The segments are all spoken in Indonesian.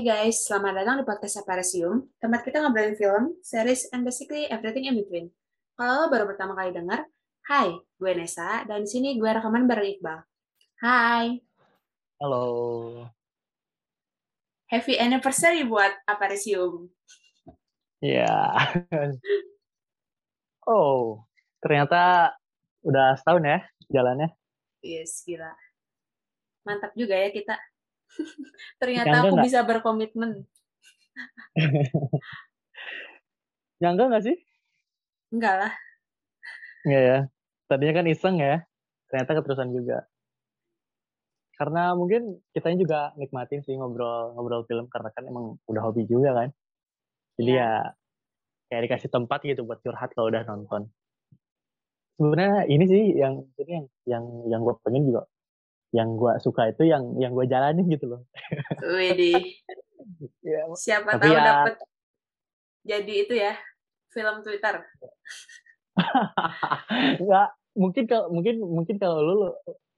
Hai guys, selamat datang di podcast Aparisium, tempat kita ngobrolin film, series, and basically everything in between. Kalau lo baru pertama kali dengar, hai, gue Nesa, dan di sini gue rekaman bareng Iqbal. Hai, Halo. happy anniversary buat Aparisium. Ya. oh, ternyata udah setahun ya jalannya. Yes, gila. Mantap juga ya kita. Ternyata aku bisa berkomitmen. Nyangka nggak sih? Enggak lah. Iya ya. Tadinya kan iseng ya. Ternyata keterusan juga. Karena mungkin kitanya juga nikmatin sih ngobrol ngobrol film karena kan emang udah hobi juga kan. Jadi Iya. ya kayak dikasih tempat gitu buat curhat kalau udah nonton. Sebenarnya ini sih yang yang yang yang gue pengen juga yang gue suka itu yang yang gue jalanin gitu loh. Widih, Ya, siapa tahu ya- dapet jadi itu ya, film Twitter. Enggak, mungkin kalau mungkin mungkin kalau lu, lu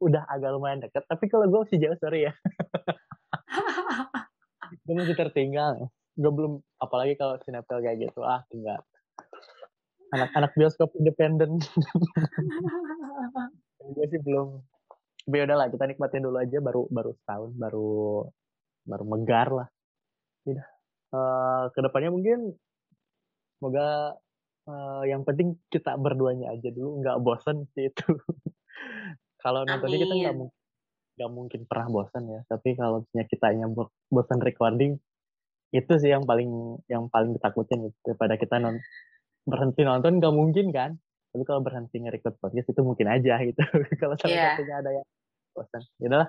udah agak lumayan deket, tapi kalau gue masih jauh sorry ya, gue masih tertinggal. Gue belum, apalagi kalau sinetron kayak gitu, ah enggak. Anak-anak bioskop independen, gue sih belum. Tapi ya udahlah, kita nikmatin dulu aja, baru baru setahun, baru baru megar lah. Udah. Eh, ke depannya mungkin semoga eh, yang penting kita berduanya aja dulu, nggak bosen sih itu. kalau nontonnya kita nggak nggak mungkin pernah bosan ya tapi kalau misalnya kitanya bo- bosan recording itu sih yang paling yang paling ditakutin gitu. daripada kita non berhenti nonton nggak mungkin kan tapi kalau berhenti nge-record podcast itu mungkin aja gitu kalau salah Iya. satunya ada yang bosan ya udahlah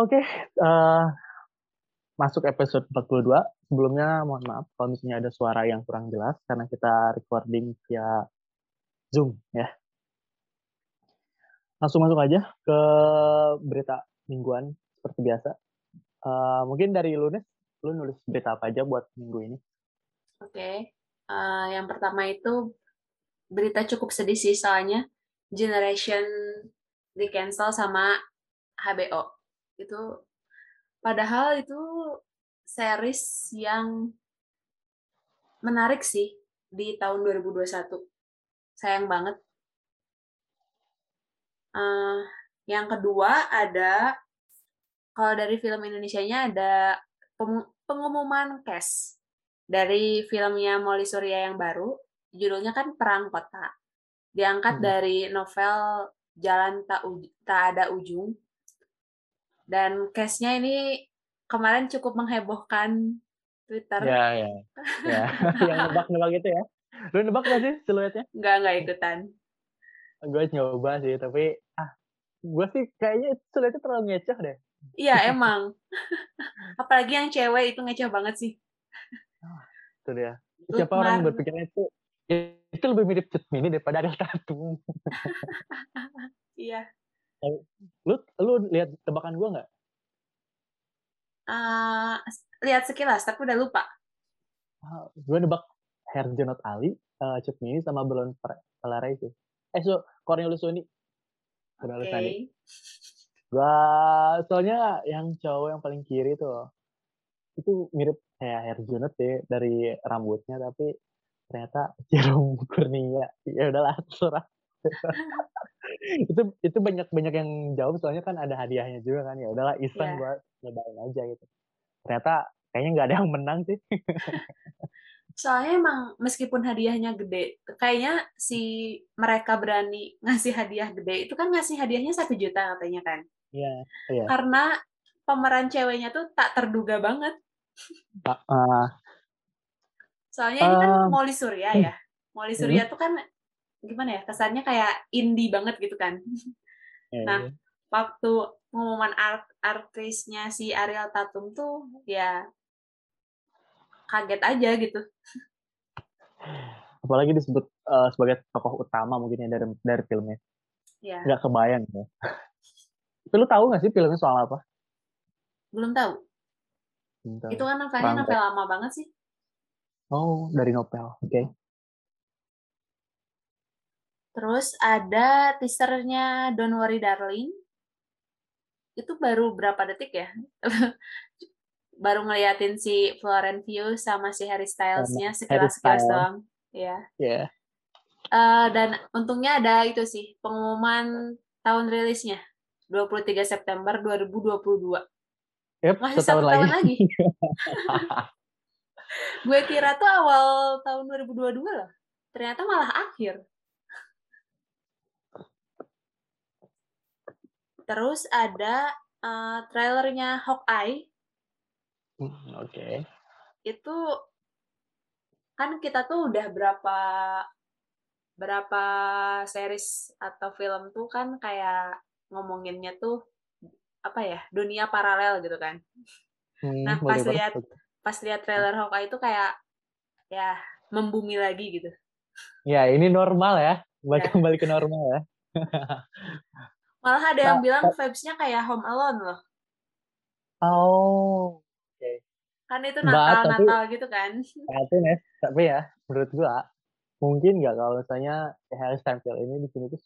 oke eh, masuk episode 42 sebelumnya mohon maaf kalau misalnya ada suara yang kurang jelas karena kita recording via zoom ya langsung masuk aja ke berita mingguan seperti biasa. Eh, mungkin dari lu Nes, lu nulis berita apa aja buat minggu ini? Oke, Eh, yang pertama itu berita cukup sedih sih soalnya Generation di cancel sama HBO. Itu padahal itu series yang menarik sih di tahun 2021. Sayang banget. Eh, yang kedua ada kalau dari film Indonesianya ada pengumuman cast dari filmnya Molly Surya yang baru, judulnya kan Perang Kota. Diangkat Hmm. dari novel Jalan Tak, Uj- Tak Ada Ujung. Dan cast-nya ini kemarin cukup menghebohkan Twitter. Ya, ya. ya. yang nebak-nebak gitu ya. Lu nebak gak sih siluetnya? Nggak, nggak ikutan. Gue nyoba sih, tapi ah, gue sih kayaknya siluetnya terlalu ngecoh deh. Iya, emang. Apalagi yang cewek itu ngecew banget sih. Itu dia. Siapa orang yang Lukman. berpikirnya itu itu lebih mirip Cut Mini daripada Ariel Tatum. Iya. Lu lu lihat tebakan gue nggak? Eh, lihat sekilas, tapi udah lupa. gue nebak Herjonot Ali, uh, Cut Mini sama Belon Pelara itu. Eh, so, Cornelius Sony. Cornelius Sony. Gua soalnya yang cowok yang paling kiri tuh itu mirip kayak Herjunot deh dari rambutnya tapi ternyata Jerome Kurnia. Ya udahlah terserah. Itu itu banyak banyak yang jawab soalnya kan ada hadiahnya juga kan. Ya udahlah iseng gua nyobain aja gitu. Ternyata kayaknya nggak ada yang menang sih. Soalnya emang meskipun hadiahnya gede, kayaknya si mereka berani ngasih hadiah gede, itu kan ngasih hadiahnya satu juta katanya kan. iya iya. Karena pemeran ceweknya tuh tak terduga banget. Ah, Soalnya ini kan. Molly Surya ya. Molly Surya tuh kan gimana ya, kesannya kayak indie banget gitu kan. iya, Nah, iya. Waktu pengumuman art artisnya si Ariel Tatum tuh ya kaget aja gitu. apalagi disebut uh, sebagai tokoh utama mungkin ya dari dari filmnya Ya, nggak kebayang ya tapi lu tahu nggak sih filmnya soal apa belum tahu. Bentar. Itu kan novelnya novel lama banget sih. Oh dari novel oke Terus ada teasernya Don't Worry Darling. Itu baru berapa detik ya? baru ngeliatin si Florent Pugh sama si Harry Styles-nya sekilas-sekilas doang. Ya. Ya. Eh, dan untungnya ada itu sih, pengumuman tahun rilisnya. 23 September 2022. Yep, Masih satu lagi. tahun lagi. Gue kira tuh awal tahun 2022 loh. Ternyata malah akhir. Terus ada eh, trailernya Hawkeye. Hmm, Oke. Itu kan kita tuh udah berapa berapa series atau film tuh kan kayak ngomonginnya tuh apa ya dunia paralel gitu kan Hmm, Nah, pas lihat- pas lihat trailer Hawkeye itu kayak ya membumi lagi gitu Ya, ini normal ya. Balik Ya. kembali ke normal ya. malah ada yang Nah, bilang vibes-nya kayak Home Alone loh Oh. kan itu Mbak, Natal gitu kan Tapi Nes, tapi ya menurut gua mungkin nggak kalau misalnya Harry Styles ini di sini tuh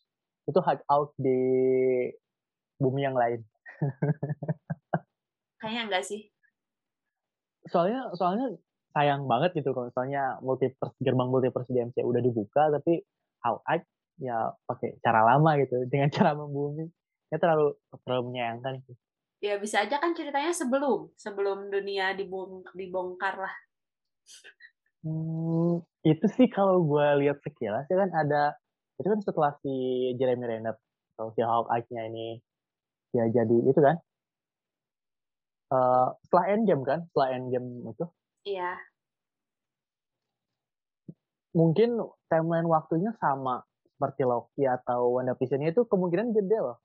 itu hide out di bumi yang lain. kayaknya enggak sih Soalnya soalnya sayang banget gitu kalau misalnya multiverse gerbang multiverse di MCU udah dibuka tapi Hawkeye ya pakai cara lama gitu dengan cara membumi. Ya terlalu terlalu menyayangkan gitu. ya bisa aja kan ceritanya sebelum sebelum dunia dibong dibongkar lah Hmm, itu sih kalau gue lihat sekilas ya kan ada itu kan setelah si Jeremy Renner atau si Hawkeye-nya ini ya jadi itu kan eh setelah Endgame kan? Setelah Endgame itu? Iya. Mungkin timeline waktunya sama seperti Loki atau WandaVision itu kemungkinan gede loh.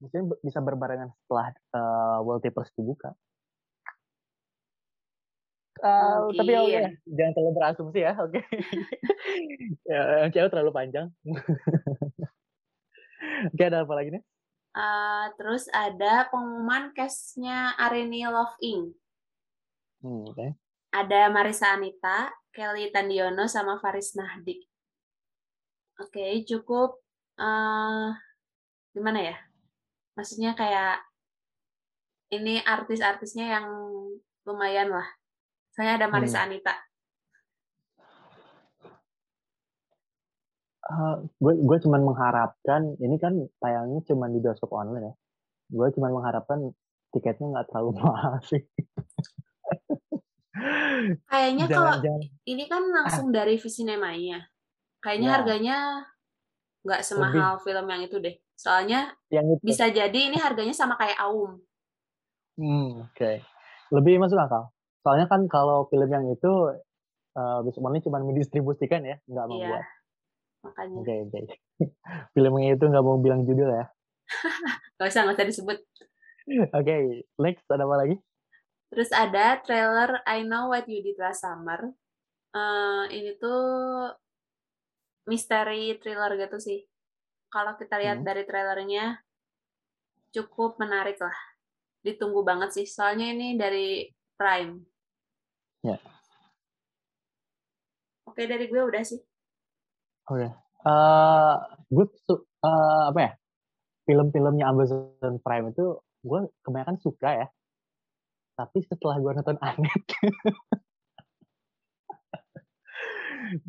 Mungkin bisa berbarengan setelah eh, multiverse dibuka. Eh, tapi oke Mungkin. jangan terlalu berasumsi ya oke. Ya, yang cewek terlalu panjang. Oke ada apa lagi nih Eh, terus ada pengumuman cast-nya Arini Love Inc. Hmm, oke. Ada Marisa Anita, Kelly Tandiono, sama Faris Nahdi. Oke, cukup eh gimana ya? Maksudnya kayak ini artis-artisnya yang lumayan lah. Soalnya ada Marisa Anita. Gue gue cuman mengharapkan ini kan tayangnya cuman di bioskop online ya. Gue cuman mengharapkan tiketnya nggak terlalu mahal sih. Kayaknya kalau ini kan langsung dari Visinemanya. Kayaknya Ya. harganya nggak semahal film yang itu deh. Soalnya yang itu. bisa jadi ini harganya sama kayak Aum. Hmm, oke. Lebih masuk akal. Soalnya kan kalau film yang itu eh bioskop online cuman mendistribusikan ya, nggak Iya. membuat. Makanya. Oke oke. Filmnya itu nggak mau bilang judul ya. Gak usah, nggak usah disebut. Oke, next ada apa lagi? Terus ada trailer I Know What You Did Last Summer. Eh, ini tuh misteri thriller gitu sih. Kalau kita lihat Hmm. dari trailernya cukup menarik lah. Ditunggu banget sih. Soalnya ini dari Prime. Ya. Oke, dari gue udah sih. Oke. Eh, gue su- eh, apa ya? Film-filmnya Amazon Prime itu gue kebanyakan suka ya. Tapi setelah gue nonton Anet,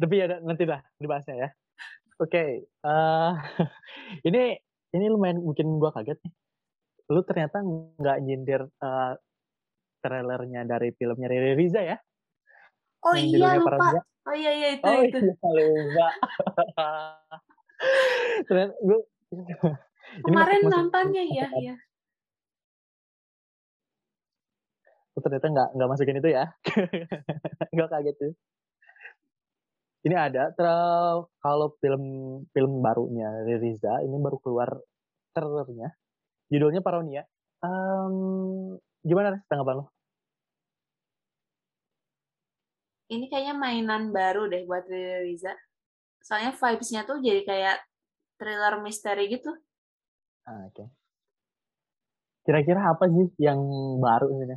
tapi ya nanti dah dibahasnya ya. Oke, eh, ini ini lumayan bikin gue kaget nih. Lu ternyata nggak nyindir eh, trailernya dari filmnya Riri Riza ya? Oh Yang iya, lupa. Paranoia. Oh iya, iya, itu, Oh itu. iya, lupa. ternyata gue Kemarin nontonnya, iya, iya. Oh, ternyata nggak nggak masukin itu ya nggak kaget tuh ini ada ter- kalau film film barunya Riza ini baru keluar trailernya judulnya Paronia Em, gimana tanggapan lo Ini kayaknya mainan baru deh buat Riri Riza. Soalnya vibes-nya tuh jadi kayak thriller misteri gitu. ah, oke kira-kira apa sih yang baru ini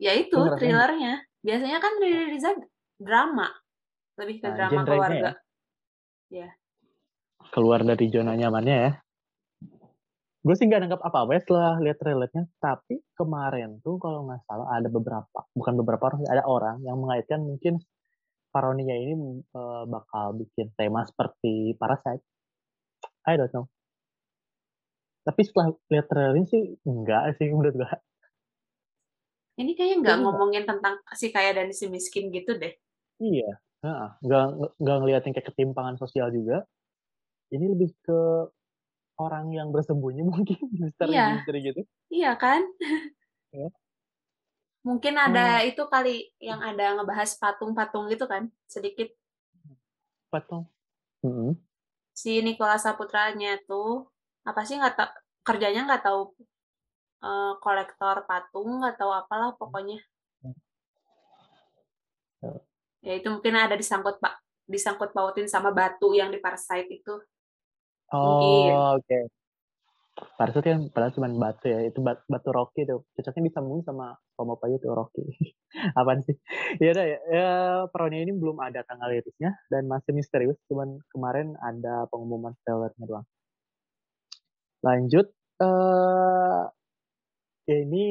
Ya itu thrillernya. Biasanya kan Riri Riza drama. Lebih ke Nah, drama genrenya keluarga. keluar dari zona nyamannya ya gue sih nggak nangkap apa-apa ya setelah lihat trailernya. Tapi kemarin tuh kalau nggak salah ada beberapa bukan beberapa orang ada orang yang mengaitkan mungkin Paronia ini uh, bakal bikin tema seperti Parasite. I don't know. Tapi setelah lihat trailernya sih enggak sih menurut gue ini kayaknya nggak ngomongin tentang si kaya dan si miskin gitu deh. Iya nggak nggak ngeliatin kayak ketimpangan sosial juga. Ini lebih ke orang yang bersembunyi mungkin misteri iya. misteri gitu iya kan ya. mungkin ada hmm. itu kali yang ada ngebahas patung-patung gitu kan sedikit patung hmm. si Nikola Saputranya tuh apa sih nggak tak kerjanya nggak tahu uh, kolektor patung nggak tahu apalah pokoknya ya. ya itu mungkin ada disangkut pak disangkut pautin sama batu yang di Parasite itu Oh, oke. Okay. Parasut kan padahal cuma batu ya, itu batu, batu Rocky tuh. Cocoknya disambungin sama Pom aja tuh Rocky. Apaan sih? Ya udah ya, ya Peronia ini belum ada tanggal rilisnya dan masih misterius, cuman kemarin ada pengumuman trailernya doang. Lanjut, uh, ya ini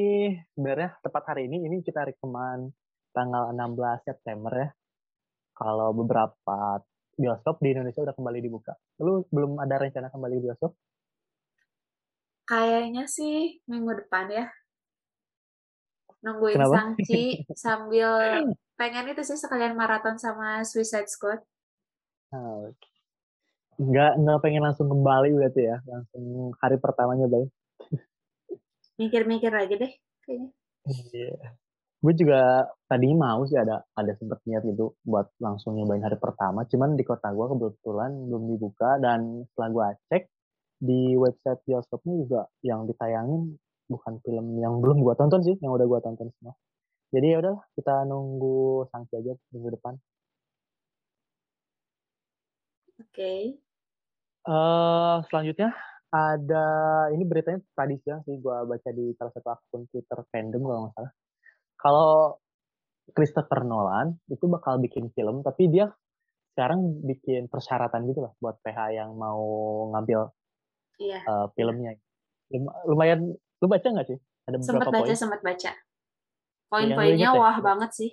sebenarnya tepat hari ini, ini kita rekaman tanggal 16 September ya. Kalau beberapa bioskop di Indonesia udah kembali dibuka. Lu belum ada rencana kembali bioskop? Kayaknya sih minggu depan ya. Nungguin Kenapa? Sangci sambil pengen itu sih sekalian maraton sama Suicide Squad. Oh, nggak nggak pengen langsung kembali berarti ya langsung hari pertamanya bay mikir-mikir aja deh kayaknya iya gue juga tadi mau sih ada ada sempet niat gitu buat langsung nyobain hari pertama. Cuman di kota gue kebetulan belum dibuka dan setelah gue cek di website bioskopnya juga yang ditayangin bukan film yang belum gue tonton sih yang udah gue tonton semua. Jadi ya udah kita nunggu sanksi aja minggu depan. Oke. Okay. uh, selanjutnya ada ini beritanya tadi siang sih gue baca di salah satu akun Twitter fandom kalau nggak salah kalau Christopher Nolan itu bakal bikin film tapi dia sekarang bikin persyaratan gitu lah buat PH yang mau ngambil iya. uh, filmnya lumayan lu baca nggak sih ada sempat baca poin? sempat baca poin-poinnya wah ya? banget sih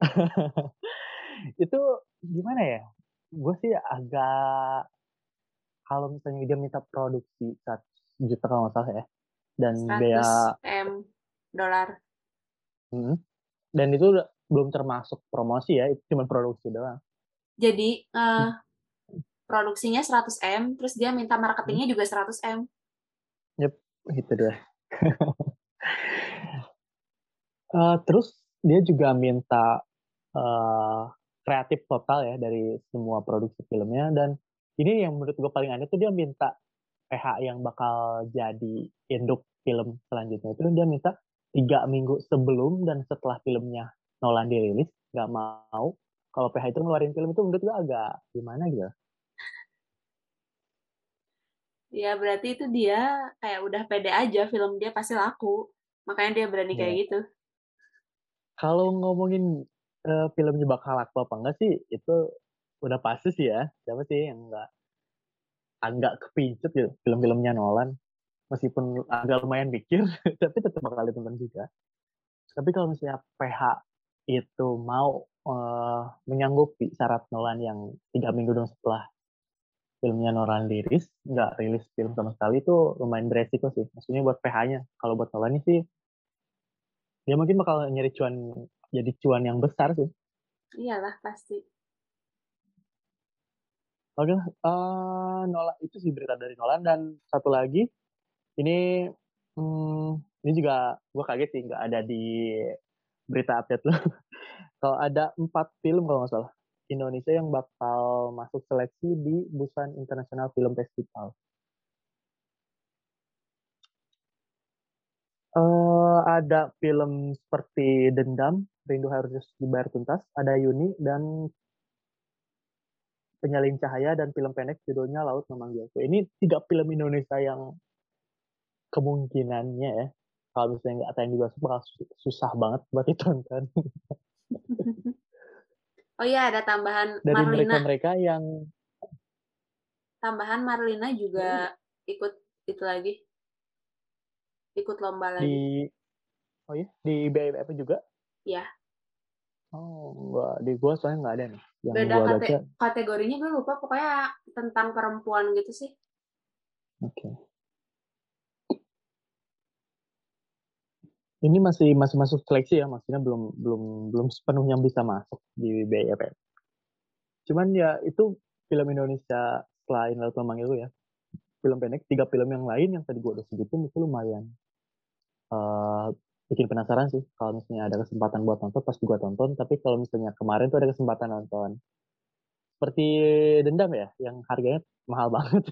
itu gimana ya gue sih agak kalau misalnya dia minta produksi satu juta kalau nggak salah ya dan biaya m dolar Hmm. Dan itu belum termasuk promosi ya, itu cuma produksi doang. Jadi uh, produksinya 100 m, terus dia minta marketingnya hmm. juga 100 m. Yep, gitu deh. uh, terus dia juga minta uh, kreatif total ya dari semua produksi filmnya dan ini yang menurut gue paling aneh tuh dia minta PH yang bakal jadi induk film selanjutnya itu dia minta tiga minggu sebelum dan setelah filmnya Nolan dirilis nggak mau. Kalau PH itu ngeluarin film itu menurut gue agak gimana gitu. Ya berarti itu dia kayak udah pede aja film dia pasti laku. Makanya dia berani kayak ya. gitu. Kalau ngomongin uh, filmnya bakal laku apa enggak sih? Itu udah pasti sih ya. Siapa sih yang enggak agak kepincut gitu film-filmnya Nolan meskipun agak lumayan mikir tapi tetap bakal ditonton juga. Tapi kalau misalnya PH itu mau uh, menyanggupi syarat Nolan yang tiga minggu dong setelah filmnya Nolan rilis nggak rilis film sama sekali itu lumayan beresiko sih. Maksudnya buat PH-nya kalau buat Nolan sih dia mungkin bakal nyari cuan jadi cuan yang besar sih. Iyalah pasti. Oke, uh, Nolan itu sih berita dari Nolan dan satu lagi ini hmm, ini juga gue kaget sih nggak ada di berita update lo. kalau ada empat film kalau nggak salah Indonesia yang bakal masuk seleksi di Busan International Film Festival. Uh, ada film seperti Dendam, Rindu Harus Dibayar Tuntas, ada Yuni, dan Penyalin Cahaya, dan film pendek judulnya Laut Memanggilku. Ini tiga film Indonesia yang kemungkinannya ya kalau misalnya nggak tayang di bioskop bakal susah banget buat ditonton. oh iya ada tambahan dari mereka mereka yang tambahan Marlina juga hmm. ikut itu lagi. Ikut lomba lagi. Di Oh iya, di BIPF juga? Iya. Oh, enggak. Di gua soalnya nggak ada nih. Yang Beda gua kate baca. kategorinya gue lupa, pokoknya tentang perempuan gitu sih. Oke. Ini masih masih masuk seleksi ya, maksudnya belum belum belum sepenuhnya bisa masuk di BIPF. Cuman ya itu film Indonesia selain Laut Memanggilku ya. Film pendek, tiga film yang lain yang tadi gua udah sebutin itu lumayan eh, bikin penasaran sih kalau misalnya ada kesempatan buat nonton pasti gua tonton tapi kalau misalnya kemarin tuh ada kesempatan nonton seperti dendam ya yang harganya mahal banget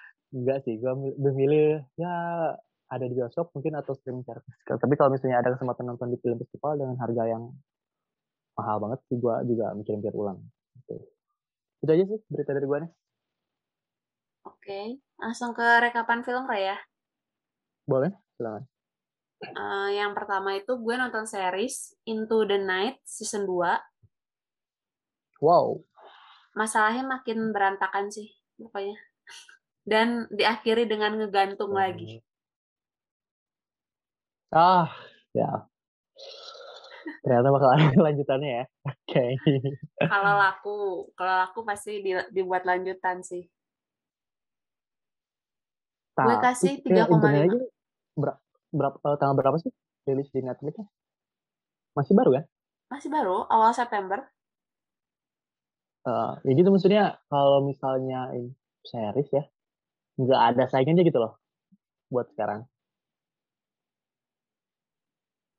enggak sih mil- memilih ya ada di bioskop mungkin atau streaming service tapi kalau misalnya ada kesempatan nonton di film festival dengan harga yang mahal banget sih gua juga mikir-mikir ulang gitu. itu aja sih berita dari gua nih Oke, langsung ke rekapan film ya. boleh silakan Eh, yang pertama itu gue nonton series Into the Night season 2. wow Masalahnya makin berantakan sih pokoknya. Dan diakhiri dengan ngegantung lagi. Ah ya ternyata bakal ada lanjutannya ya oke Kalau laku, kalau laku pasti di- dibuat lanjutan sih. Gue kasih Tapi, eh, 3,5. Internet aja ber- berapa eh, tanggal berapa sih rilis di Netflix masih baru kan Masih baru, awal September. Eh, ya gitu maksudnya kalau misalnya ini series ya nggak ada saingannya gitu loh buat sekarang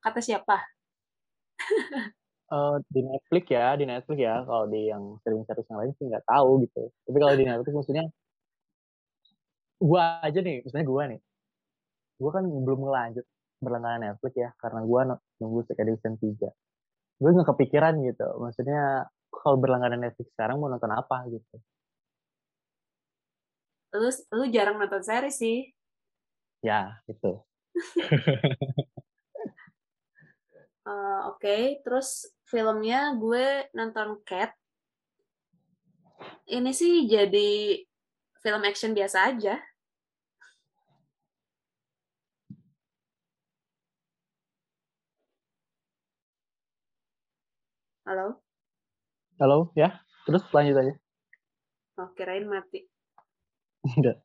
Kata siapa? Eh, di Netflix ya di Netflix ya. Kalau di yang streaming service yang lain sih nggak tahu gitu. Tapi kalau di Netflix maksudnya gua aja nih maksudnya gua nih. Gua kan belum ngelanjut berlangganan Netflix ya karena gua nu- nunggu season 3 gue nggak kepikiran gitu maksudnya kalau berlangganan Netflix sekarang mau nonton apa gitu. Lu, lu jarang nonton series sih. ya itu Eh, Oke, terus filmnya gue nonton Cat. Ini sih jadi film action biasa aja. Halo? halo ya terus lanjut aja Oh, kirain mati. enggak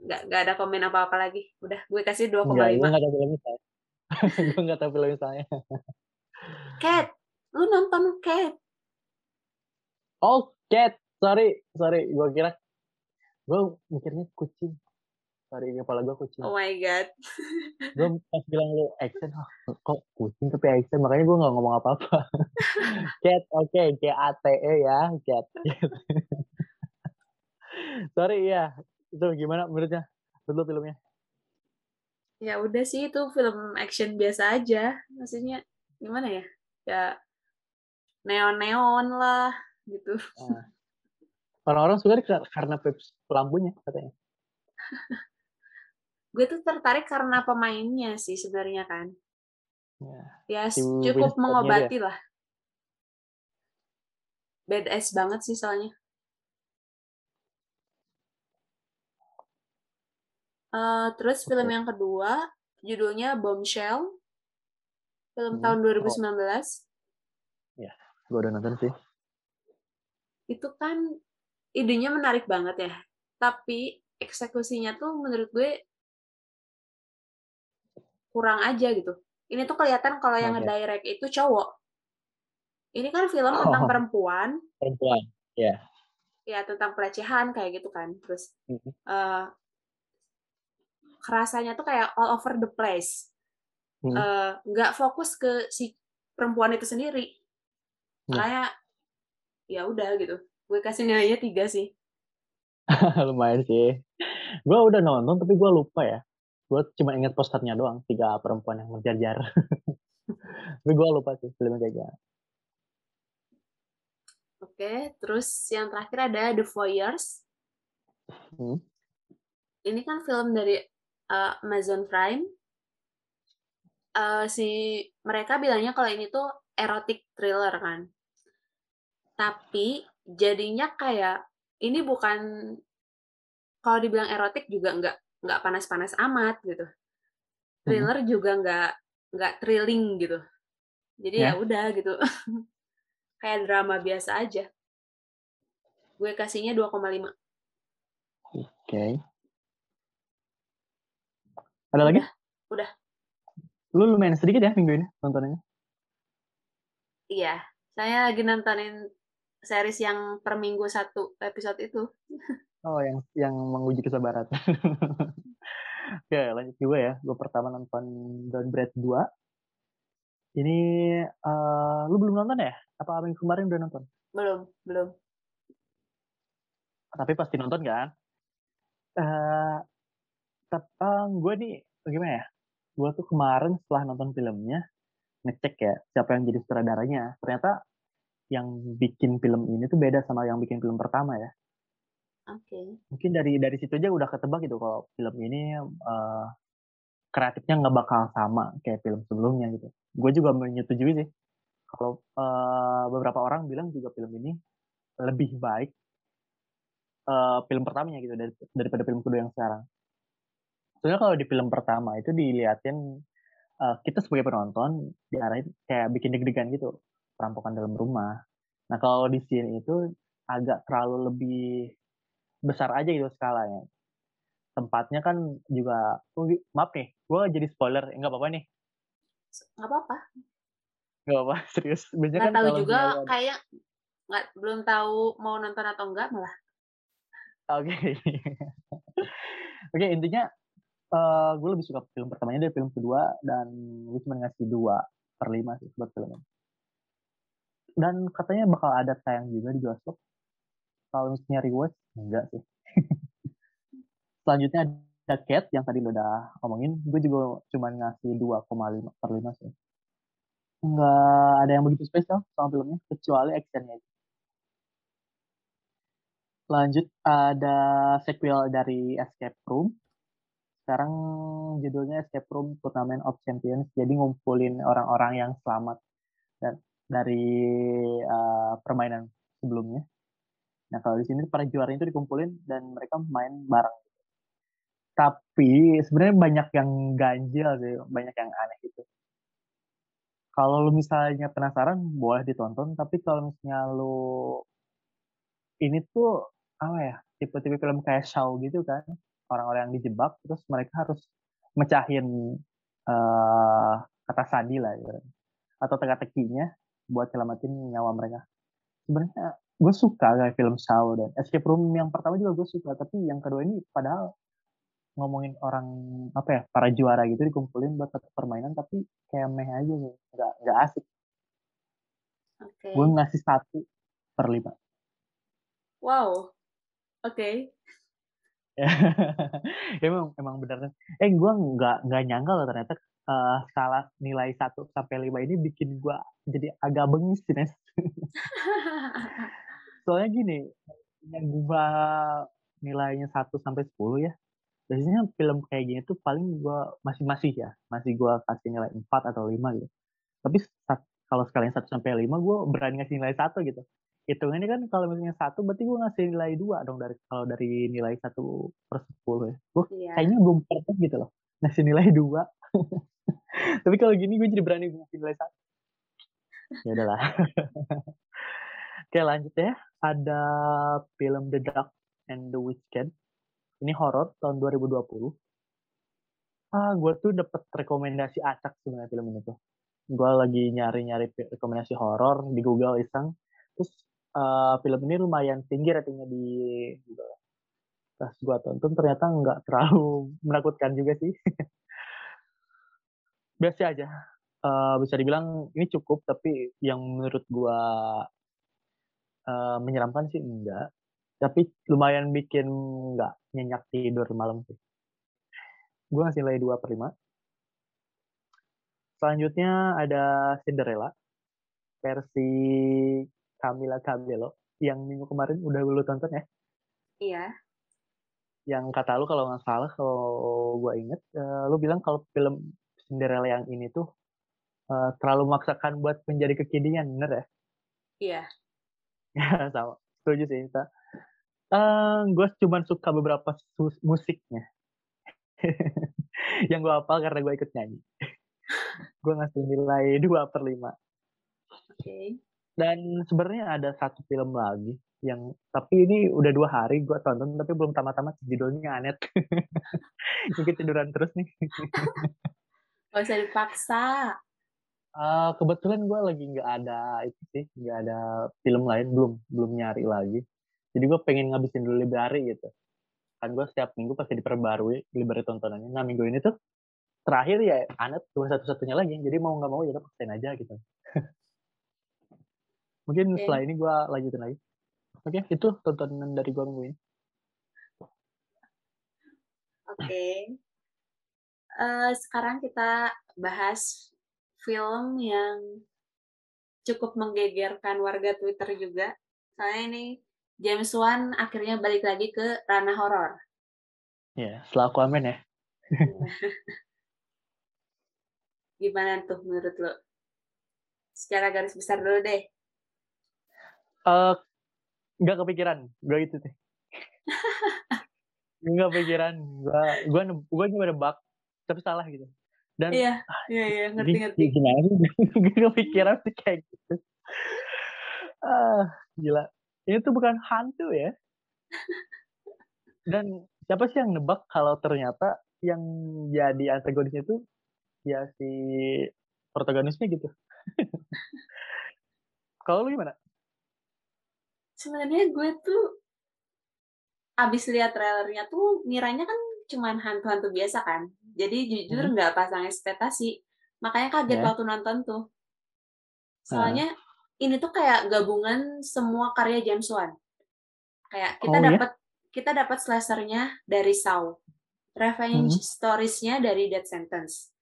Nggak, nggak ada komen apa-apa lagi. Udah, gue kasih 2,5. enggak gue gue nggak tahu filmnya saya Cat! Lu nonton Cat? oh cat. Sorry sorry. Gue kira gue mikirnya kucing. Sorry kepala gue kucing. Oh my God. gue pas bilang lu action oh, kok kucing tapi action? Makanya gue nggak ngomong apa-apa. Cat oke C A T E ya cat. Sorry ya itu gimana menurutnya? Menurut filmnya Ya udah sih, itu film action biasa aja. Maksudnya, gimana ya? Ya, neon-neon lah, gitu. Nah, orang-orang suka kar- karena lampunya katanya gue tuh tertarik karena pemainnya sih sebenarnya kan. Ya. Ya cukup mengobati lah. Badass banget sih soalnya. Eh, terus film yang kedua judulnya Bombshell. Film Hmm. tahun Oh. 2019. gue udah nonton sih Itu kan idenya menarik banget ya. Tapi eksekusinya tuh menurut gue kurang aja gitu. Ini tuh kelihatan kalau yang ngedirect itu cowok. Ini kan film tentang Oh. perempuan, perempuan ya ya tentang pelecehan kayak gitu kan. Terus Mhm. eh kerasanya tuh kayak all over the place. Hmm. Eh, nggak fokus ke si perempuan itu sendiri. Makanya ya udah gitu. Gue kasih nilainya tiga sih. lumayan sih gue udah nonton tapi gue lupa ya gue cuma ingat posternya doang tiga perempuan yang menjajar tapi gue lupa sih filmnya kayak gimana Oke, terus yang terakhir ada The Voyeurs. Hmm. Ini kan film dari uh, Amazon Prime. Uh, si mereka bilangnya kalau ini tuh erotic thriller kan. Tapi jadinya kayak ini bukan kalau dibilang erotik juga nggak nggak panas-panas amat gitu. Thriller juga nggak nggak thrilling gitu. Jadi ya Ya. udah gitu. Kayak drama biasa aja. Gue kasihnya 2,5. Oke. Ada lagi? Udah. Lu lumayan sedikit ya minggu ini nontonannya? Iya, saya lagi nontonin series yang per minggu satu episode itu. Oh, yang yang menguji kesabaran. Oke, lanjut juga ya. Gue pertama nonton Downgrade 2. Ini eh lu belum nonton ya? Apa minggu kemarin udah nonton? Belum, belum. Tapi pasti nonton kan? Eh tentang gue nih gimana ya? Gue tuh kemarin setelah nonton filmnya ngecek ya siapa yang jadi sutradaranya. Ternyata yang bikin film ini tuh beda sama yang bikin film pertama ya. Oke. Mungkin dari dari situ aja udah ketebak gitu kalau film ini eh kreatifnya nggak bakal sama kayak film sebelumnya gitu. Gue juga menyetujui sih. Kalau eh beberapa orang bilang juga film ini lebih baik eh film pertamanya gitu dari, daripada film kedua yang sekarang. Soalnya kalau di film pertama itu diliatin eh, kita sebagai penonton diarahin kayak bikin deg-degan gitu perampokan dalam rumah. Nah kalau di sini itu agak terlalu lebih besar aja gitu skalanya. Tempatnya kan juga, oh, maaf nih, gue jadi spoiler, nggak apa-apa nih, Nggak apa-apa. nggak apa-apa, serius. Biasanya Nggak kan tahu juga ada- kayak nggak belum tahu mau nonton atau enggak malah. Oke. Oke, intinya eh gue lebih suka film pertamanya dari film kedua dan gue cuma ngasih dua per lima sih buat film ini. Dan katanya bakal ada tayang juga di bioskop. Kalau misalnya rewatch, enggak sih. Selanjutnya ada Cat yang tadi lo udah omongin. Gue juga cuma ngasih 2,5 per 5 sih. Enggak ada yang begitu spesial sama filmnya, kecuali actionnya. Lanjut ada sequel dari Escape Room. Sekarang judulnya Escape Room Tournament of Champions. Jadi ngumpulin orang-orang yang selamat dari uh, permainan sebelumnya. Nah kalau di sini para juara itu dikumpulin dan mereka main bareng. Tapi sebenarnya banyak yang ganjil sih, banyak yang aneh gitu. Kalau lu misalnya penasaran boleh ditonton, tapi kalau misalnya lu ini tuh apa ya tipe-tipe film kayak Shaw gitu kan orang-orang yang dijebak terus mereka harus mecahin uh, kata sandi lah gitu. atau teka-tekinya buat selamatin nyawa mereka sebenarnya gue suka kayak film Shaw dan Escape Room yang pertama juga gue suka tapi yang kedua ini padahal ngomongin orang apa ya para juara gitu dikumpulin buat satu permainan tapi kayak meh aja gitu nggak nggak asik Oke. gue ngasih satu per lima Wow. Oke. emang emang benar kan eh gue nggak nggak nyangka loh ternyata uh, skala nilai 1 sampai 5 ini bikin gue jadi agak bengis sih Nes. soalnya gini yang gue nilainya 1 sampai 10 ya biasanya film kayak gini tuh paling gue masih masih ya masih gue kasih nilai 4 atau 5 gitu. Tapi kalau sekalian 1 sampai 5 gue berani ngasih nilai 1 gitu hitungannya kan kalau misalnya satu berarti gue ngasih nilai dua dong dari kalau dari nilai satu per sepuluh ya. Gue Iya. kayaknya belum perfect gitu loh ngasih nilai dua. Tapi kalau gini gue jadi berani ngasih nilai satu. Ya udahlah. Oke lanjut ya. Ada film The Dark and the Witch Cat ini horor tahun 2020 ah gue tuh dapet rekomendasi acak sebenarnya film ini tuh. Gue lagi nyari-nyari rekomendasi horor di Google iseng. Terus uh, film ini lumayan tinggi ratingnya di Google. Pas gue tonton ternyata nggak terlalu menakutkan juga sih. Biasa aja. Uh, bisa dibilang ini cukup tapi yang menurut gue uh, menyeramkan sih enggak. Tapi lumayan bikin nggak nyenyak tidur malam sih. Gue ngasih nilai 2 per 5 selanjutnya ada Cinderella versi Camila Cabello yang minggu kemarin udah lu tonton ya Iya. yang kata lu kalau nggak salah kalau gue inget uh, lu bilang kalau film Cinderella yang ini tuh uh, terlalu memaksakan buat menjadi kekinian bener ya Iya. ya sama setuju sih kita Uh, gue cuma suka beberapa musiknya. yang gue hafal karena gue ikut nyanyi. gue ngasih nilai 2 per 5. Oke. Okay. Dan sebenarnya ada satu film lagi yang tapi ini udah dua hari gue tonton tapi belum tamat-tamat judulnya Anet. Mungkin tiduran terus nih. Gak usah dipaksa. Uh, kebetulan gue lagi nggak ada itu sih, nggak ada film lain belum belum nyari lagi. Jadi gue pengen ngabisin dulu library gitu. Kan gue setiap minggu pasti diperbarui library tontonannya. Nah minggu ini tuh terakhir ya Anet cuma satu-satunya lagi. Jadi mau nggak mau ya paksain aja gitu. Mungkin okay. setelah ini gue lanjutin lagi. Oke, okay, itu tontonan dari gue minggu ini. Oke. Okay. Uh, eh, sekarang kita bahas film yang cukup menggegerkan warga Twitter juga. Soalnya ini James Wan akhirnya balik lagi ke ranah horor. Ya, setelah Aquaman ya. Gimana tuh menurut lo? Secara garis besar dulu deh. Uh, nggak kepikiran. Gue itu sih. Nggak kepikiran. Gue gue gue cuma nebak. Tapi salah gitu. Dan iya iya iya. ngerti ngerti. gimana sih? Gue kepikiran sih kayak gitu. Ah gila. Ini tuh bukan hantu ya? Dan siapa sih yang nebak kalau ternyata yang jadi antagonisnya itu ya si protagonisnya gitu? Kalau lu gimana sebenarnya gue tuh abis lihat trailernya tuh ngiranya kan cuman hantu-hantu biasa kan jadi jujur hmm. nggak hmm. pasang ekspektasi makanya kaget yeah. waktu nonton tuh soalnya uh. ini tuh kayak gabungan semua karya James Wan kayak kita oh, iya? dapat yeah? kita dapat slashernya dari Saw revenge hmm. storiesnya dari Dead Sentence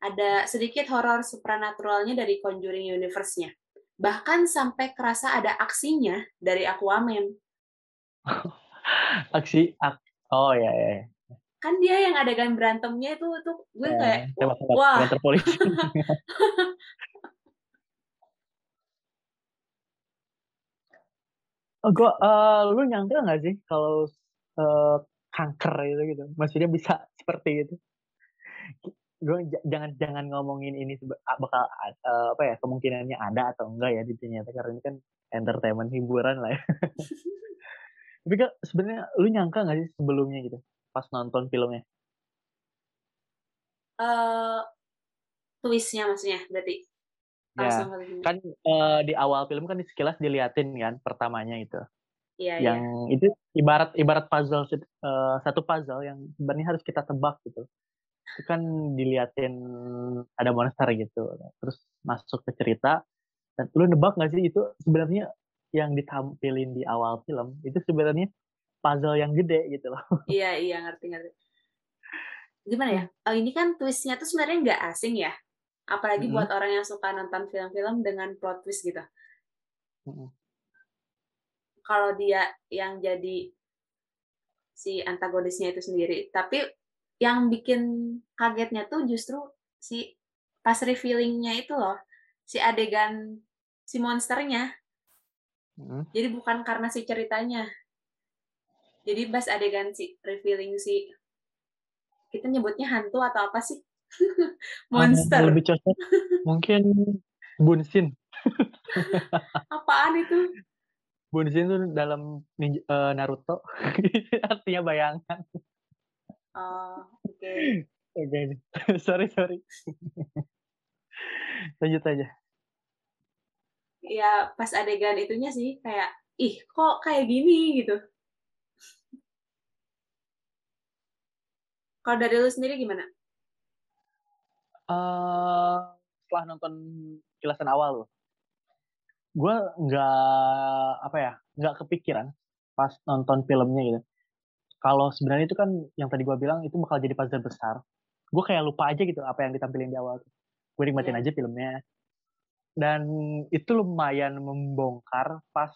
ada sedikit horor supranaturalnya dari Conjuring Universe-nya Bahkan sampai kerasa ada aksinya dari Aquaman. Aksi, ak oh ya ya. Kan dia yang adegan berantemnya itu tuh gue ya, kayak wah. polisi. oh, gue, uh, lu nyangka nggak sih kalau uh, kanker itu gitu, maksudnya bisa seperti itu? Gue jangan jangan ngomongin ini bakal uh, apa ya kemungkinannya ada atau enggak ya di ternyata karena ini kan entertainment hiburan lah ya. Tapi kak sebenarnya lu nyangka nggak sih sebelumnya gitu pas nonton filmnya? Uh, twistnya maksudnya berarti. Ya, kan uh, di awal film kan sekilas diliatin kan pertamanya itu. Iya, yang iya. itu ibarat ibarat puzzle uh, satu puzzle yang sebenarnya harus kita tebak gitu itu kan diliatin ada monster gitu. Terus masuk ke cerita dan lu nebak gak sih? Itu sebenarnya yang ditampilin di awal film itu sebenarnya puzzle yang gede gitu loh. Iya iya ngerti ngerti. Gimana ya? Oh, ini kan twistnya tuh sebenarnya nggak asing ya? Apalagi -hmm. buat orang yang suka nonton film-film dengan plot twist gitu. -hmm. kalau dia yang jadi si antagonisnya itu sendiri. Tapi yang bikin kagetnya tuh justru si pas revealingnya itu loh si adegan si monsternya. Hmm. jadi bukan karena si ceritanya. Jadi pas adegan si revealing si kita nyebutnya hantu atau apa sih? Monster. lebih cocok mungkin bunsin. Apaan itu? Bunsin tuh dalam uh, Naruto. Artinya bayangan Oh, oke. Okay. Oke, okay. sorry sorry. Lanjut aja. Ya pas adegan itunya sih kayak, ih kok kayak gini gitu. Kalau dari lu sendiri gimana? Uh, setelah nonton kilasan awal loh, gue nggak apa ya, nggak kepikiran pas nonton filmnya gitu kalau sebenarnya itu kan yang tadi gue bilang itu bakal jadi puzzle besar. Gue kayak lupa aja gitu apa yang ditampilin di awal. Gue nikmatin yeah. aja filmnya. Dan itu lumayan membongkar pas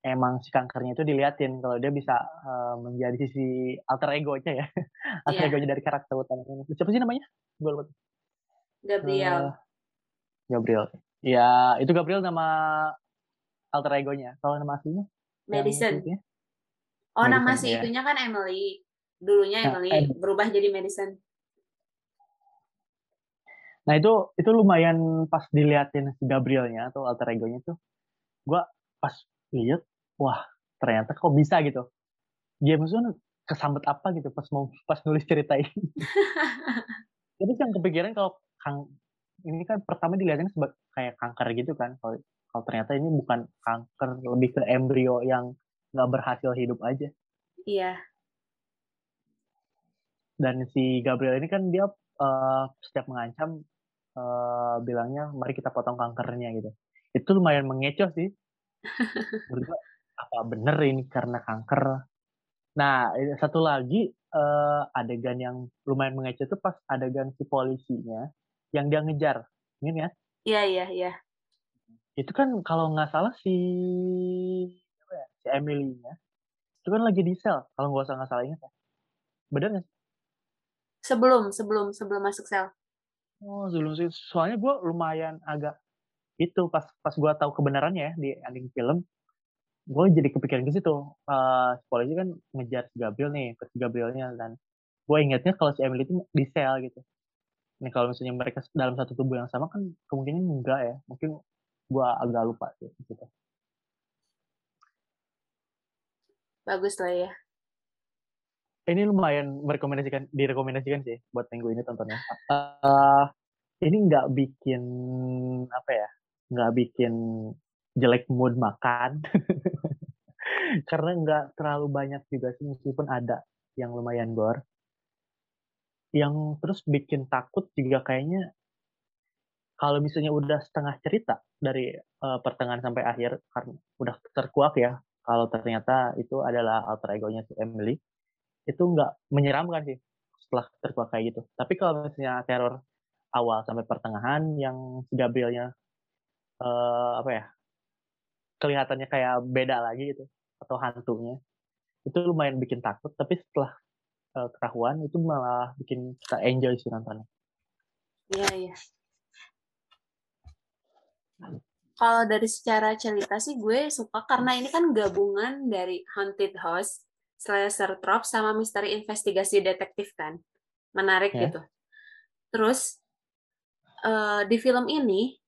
emang si kankernya itu diliatin kalau dia bisa uh, menjadi sisi alter ego-nya ya. Alter yeah. ego-nya dari karakter utama ini siapa sih namanya? Gue lupa. Gabriel. Uh, Gabriel. Ya itu Gabriel nama alter ego-nya. Kalau nama aslinya? Madison Oh, nama Madison, si ya. itunya kan Emily. Dulunya Nah, Emily, Em- berubah jadi Madison. Nah itu itu lumayan pas diliatin si Gabrielnya atau alter egonya tuh, gua pas lihat, wah ternyata kok bisa gitu. James Wan kesambet apa gitu pas mau pas nulis cerita ini. Terus yang kepikiran kalau kang ini kan pertama dilihatin sebagai kayak kanker gitu kan. Kalau kalau ternyata ini bukan kanker, lebih ke embrio yang nggak berhasil hidup aja. Iya, Dan si Gabriel ini kan dia eh, setiap mengancam eh, bilangnya mari kita potong kankernya gitu. Itu lumayan mengecoh sih. Gua, apa bener ini karena kanker? Nah, satu lagi eh, adegan yang lumayan mengecoh itu pas adegan si polisinya yang dia ngejar. Ini ya, iya, iya, iya. itu kan kalau nggak salah si ya, si Emily-nya itu kan lagi di sel kalau nggak usah nggak salah ingat ya. Bener nggak? Sebelum, sebelum, sebelum masuk sel. Oh, sebelum sih. Soalnya gue lumayan agak itu pas pas gue tahu kebenarannya ya di ending film, gue jadi kepikiran ke situ. Eh, si polisi kan ngejar si Gabriel nih, ke si Gabrielnya dan gue ingatnya kalau si Emily itu di sel gitu. Nih kalau misalnya mereka dalam satu tubuh yang sama kan kemungkinan enggak ya. Mungkin gue agak lupa sih di situ. Bagus lah ya. Ini lumayan merekomendasikan, direkomendasikan sih buat minggu ini tontonnya. Eh, ini nggak bikin apa ya, nggak bikin jelek mood makan, karena nggak terlalu banyak juga sih meskipun ada yang lumayan gore. Yang terus bikin takut juga kayaknya kalau misalnya udah setengah cerita dari eh, pertengahan sampai akhir karena udah terkuak ya kalau ternyata itu adalah alter egonya si Emily itu nggak menyeramkan sih setelah terkuak kayak gitu. Tapi kalau misalnya teror awal sampai pertengahan yang si Gabrielnya eh, apa ya kelihatannya kayak beda lagi gitu atau hantunya itu lumayan bikin takut. Tapi setelah eh, ketahuan itu malah bikin kita enjoy sih nontonnya. Iya, iya. Kalau dari secara cerita sih gue suka karena ini kan gabungan dari haunted house, slasher trope sama misteri investigasi detektif kan. Menarik Ya. gitu. Terus eh, di film ini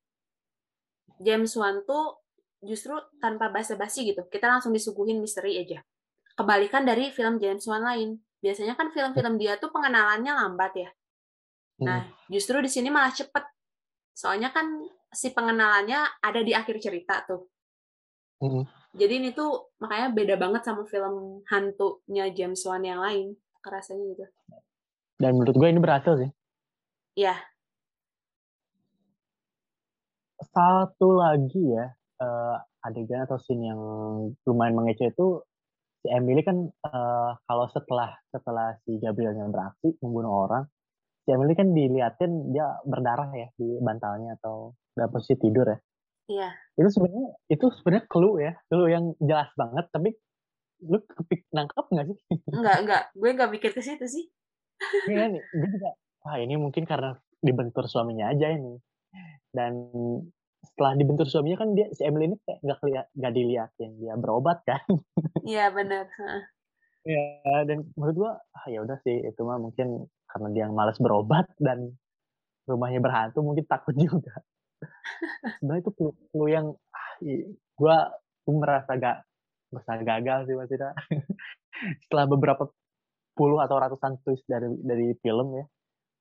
James Wan tuh justru tanpa basa-basi gitu. Kita langsung disuguhin misteri aja. Kebalikan dari film James Wan lain. Biasanya kan film-film dia tuh pengenalannya lambat ya. Nah, justru di sini malah cepet. Soalnya kan si pengenalannya ada di akhir cerita tuh. Mm-mm. Jadi ini tuh makanya beda banget sama film hantunya James Wan yang lain. Kerasanya gitu. Dan menurut gue ini berhasil sih. Iya, Satu lagi ya eh, adegan atau scene yang lumayan mengecoh itu si Emily kan eh, kalau setelah setelah si Gabrielnya beraksi membunuh orang, si Emily kan diliatin dia berdarah ya di bantalnya atau dalam posisi tidur ya. iya. Itu sebenarnya itu sebenarnya clue ya, clue yang jelas banget. Tapi lu kepik nangkep nggak sih? Enggak, enggak. Gue enggak mikir ke situ sih. Iya nih, gue juga wah ini mungkin karena dibentur suaminya aja ini. Dan setelah dibentur suaminya kan dia si Emily ini kayak nggak keliat nggak diliatin dia berobat kan. Iya, benar. Heeh. Ya, dan menurut gua ah, ya udah sih itu mah mungkin karena dia yang malas berobat dan rumahnya berhantu mungkin takut juga. Sebenarnya itu clue, clue yang ah, gua merasa gak merasa gagal sih maksudnya. Setelah beberapa puluh atau ratusan twist dari dari film ya,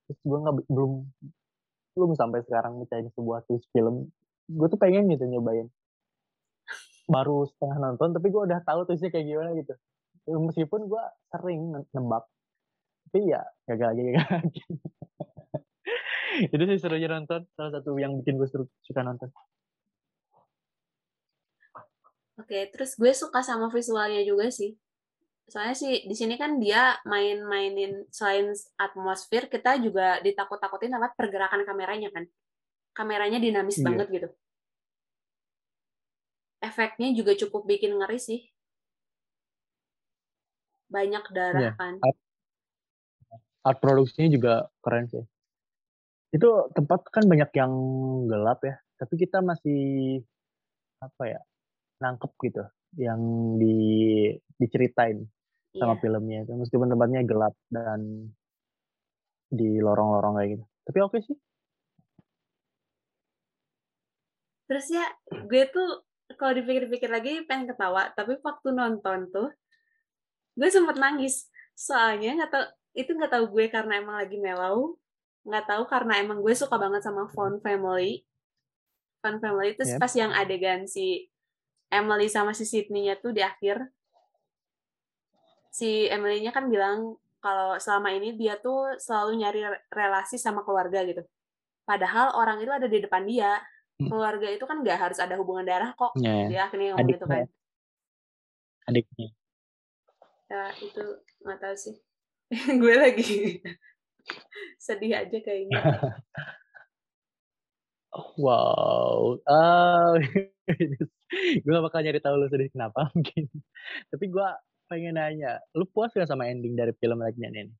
terus gua nggak belum belum sampai sekarang mecahin sebuah twist film. Gue tuh pengen gitu nyobain. Baru setengah nonton tapi gua udah tahu twistnya kayak gimana gitu Ya, meskipun gue sering ne- nebak tapi ya gagal lagi gagal lagi itu sih serunya nonton salah satu yang bikin gue seru suka nonton Oke, terus gue suka sama visualnya juga sih. Soalnya sih di sini kan dia main-mainin selain atmosfer, kita juga ditakut-takutin sama pergerakan kameranya kan. Kameranya dinamis Iya. banget gitu. Efeknya juga cukup bikin ngeri sih. Banyak darah Iya. kan. art produksinya juga keren sih itu tempat kan banyak yang gelap ya tapi kita masih apa ya nangkep gitu yang di diceritain sama Iya. filmnya itu meskipun tempatnya gelap dan di lorong-lorong kayak gitu. Tapi oke sih. Terus ya, gue tuh kalau dipikir-pikir lagi pengen ketawa, tapi waktu nonton tuh gue sempet nangis. Soalnya nggak tahu itu nggak tahu gue karena emang lagi mellow, nggak tahu karena emang gue suka banget sama Fun Family. Fun Family itu Yep. pas yang adegan si Emily sama si Sydney-nya tuh di akhir. Si Emily-nya kan bilang kalau selama ini dia tuh selalu nyari re- relasi sama keluarga gitu. Padahal orang itu ada di depan dia. Hmm. Keluarga itu kan nggak harus ada hubungan darah kok. Ya, Dia akhirnya ngomong gitu kan. Adiknya. Ya, itu nggak tahu sih. gue lagi sedih aja kayaknya. Wow. Oh, gue gak bakal nyari tahu lu sedih kenapa mungkin. Tapi gue pengen nanya, lu puas gak sama ending dari film Legend ini?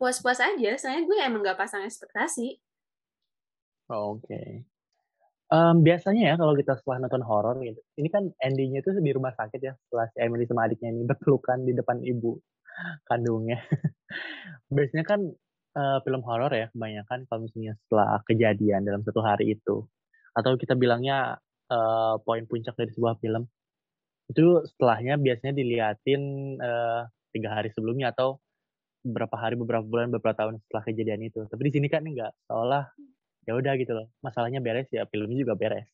Puas-puas aja, soalnya gue emang nggak pasang ekspektasi. Oh, Oke. Em, biasanya ya kalau kita setelah nonton horor gitu, ini kan endingnya itu di rumah sakit ya, setelah si Emily sama adiknya ini berpelukan di depan ibu kandungnya. biasanya kan eh, film horor ya kebanyakan kalau misalnya setelah kejadian dalam satu hari itu, atau kita bilangnya eh, poin puncak dari sebuah film, itu setelahnya biasanya diliatin eh, tiga hari sebelumnya atau beberapa hari, beberapa bulan, beberapa tahun setelah kejadian itu. Tapi di sini kan enggak, seolah ya udah gitu loh masalahnya beres ya filmnya juga beres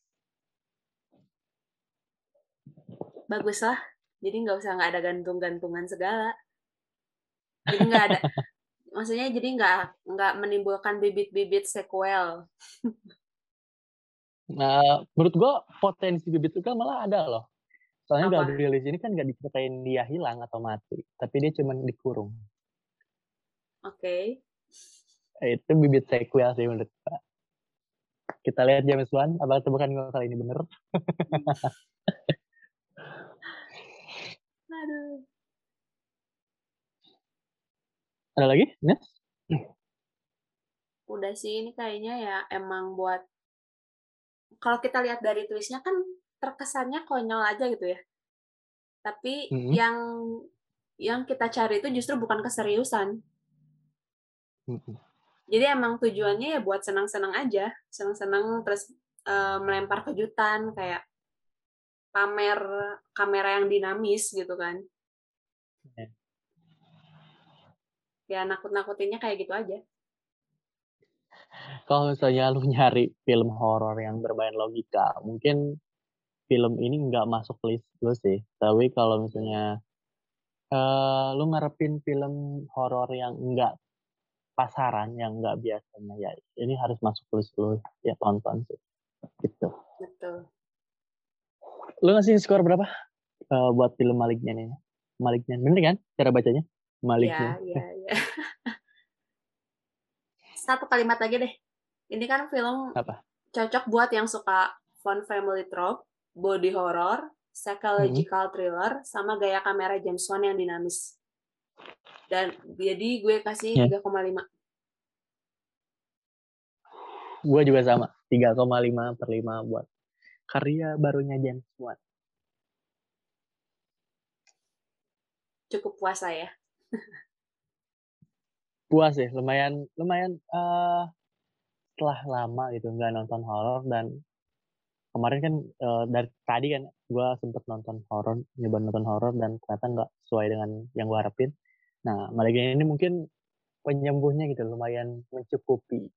Bagus lah. Jadi nggak usah nggak ada gantung-gantungan segala. Jadi nggak ada, maksudnya jadi nggak nggak menimbulkan bibit-bibit sequel. nah menurut gua potensi bibit itu kan malah ada loh soalnya Apa? Gabriel di sini kan nggak diceritain dia hilang atau mati tapi dia cuma dikurung Oke. Eh, itu bibit sequel sih menurut gua kita lihat James Wan apa tebakan gua kali ini bener Aduh. Ada lagi yes Udah sih ini kayaknya ya emang buat kalau kita lihat dari tulisnya kan terkesannya konyol aja gitu ya. Tapi Mhm. yang yang kita cari itu justru bukan keseriusan. Mm-mm. Jadi emang tujuannya ya buat senang-senang aja, senang-senang terus eh, melempar kejutan kayak pamer kamera yang dinamis gitu kan. Ya. Ya nakut-nakutinnya kayak gitu aja. kalau misalnya lu nyari film horor yang bermain logika mungkin film ini nggak masuk list lu sih. Tapi kalau misalnya eh lu ngarepin film horor yang enggak pasaran yang enggak biasanya ya ini harus masuk list lu ya tonton sih. Gitu. Betul. lu ngasih skor berapa eh, buat film Maliknya nih Maliknya bener kan cara bacanya Maliknya Iya, iya, iya. Satu kalimat lagi deh. Ini kan film apa cocok buat yang suka fun family trope, body horror, psychological thriller, sama gaya kamera James Wan yang dinamis. Dan jadi gue kasih Ya. 3,5. gue juga sama 3,5 per 5 buat karya barunya James Wan Cukup puas ya. Puas ya lumayan lumayan eh setelah lama gitu nggak nonton horor dan kemarin kan eh, dari tadi kan gue sempet nonton horor nyoba nonton horor dan ternyata nggak sesuai dengan yang gue harapin nah Malignant ini mungkin penyembuhnya gitu lumayan mencukupi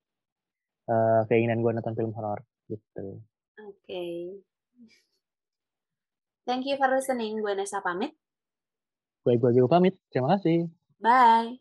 eh, keinginan gue nonton film horor gitu Oke. Thank you for listening. Gue Nesa pamit. Gue gue juga pamit terima kasih Bye.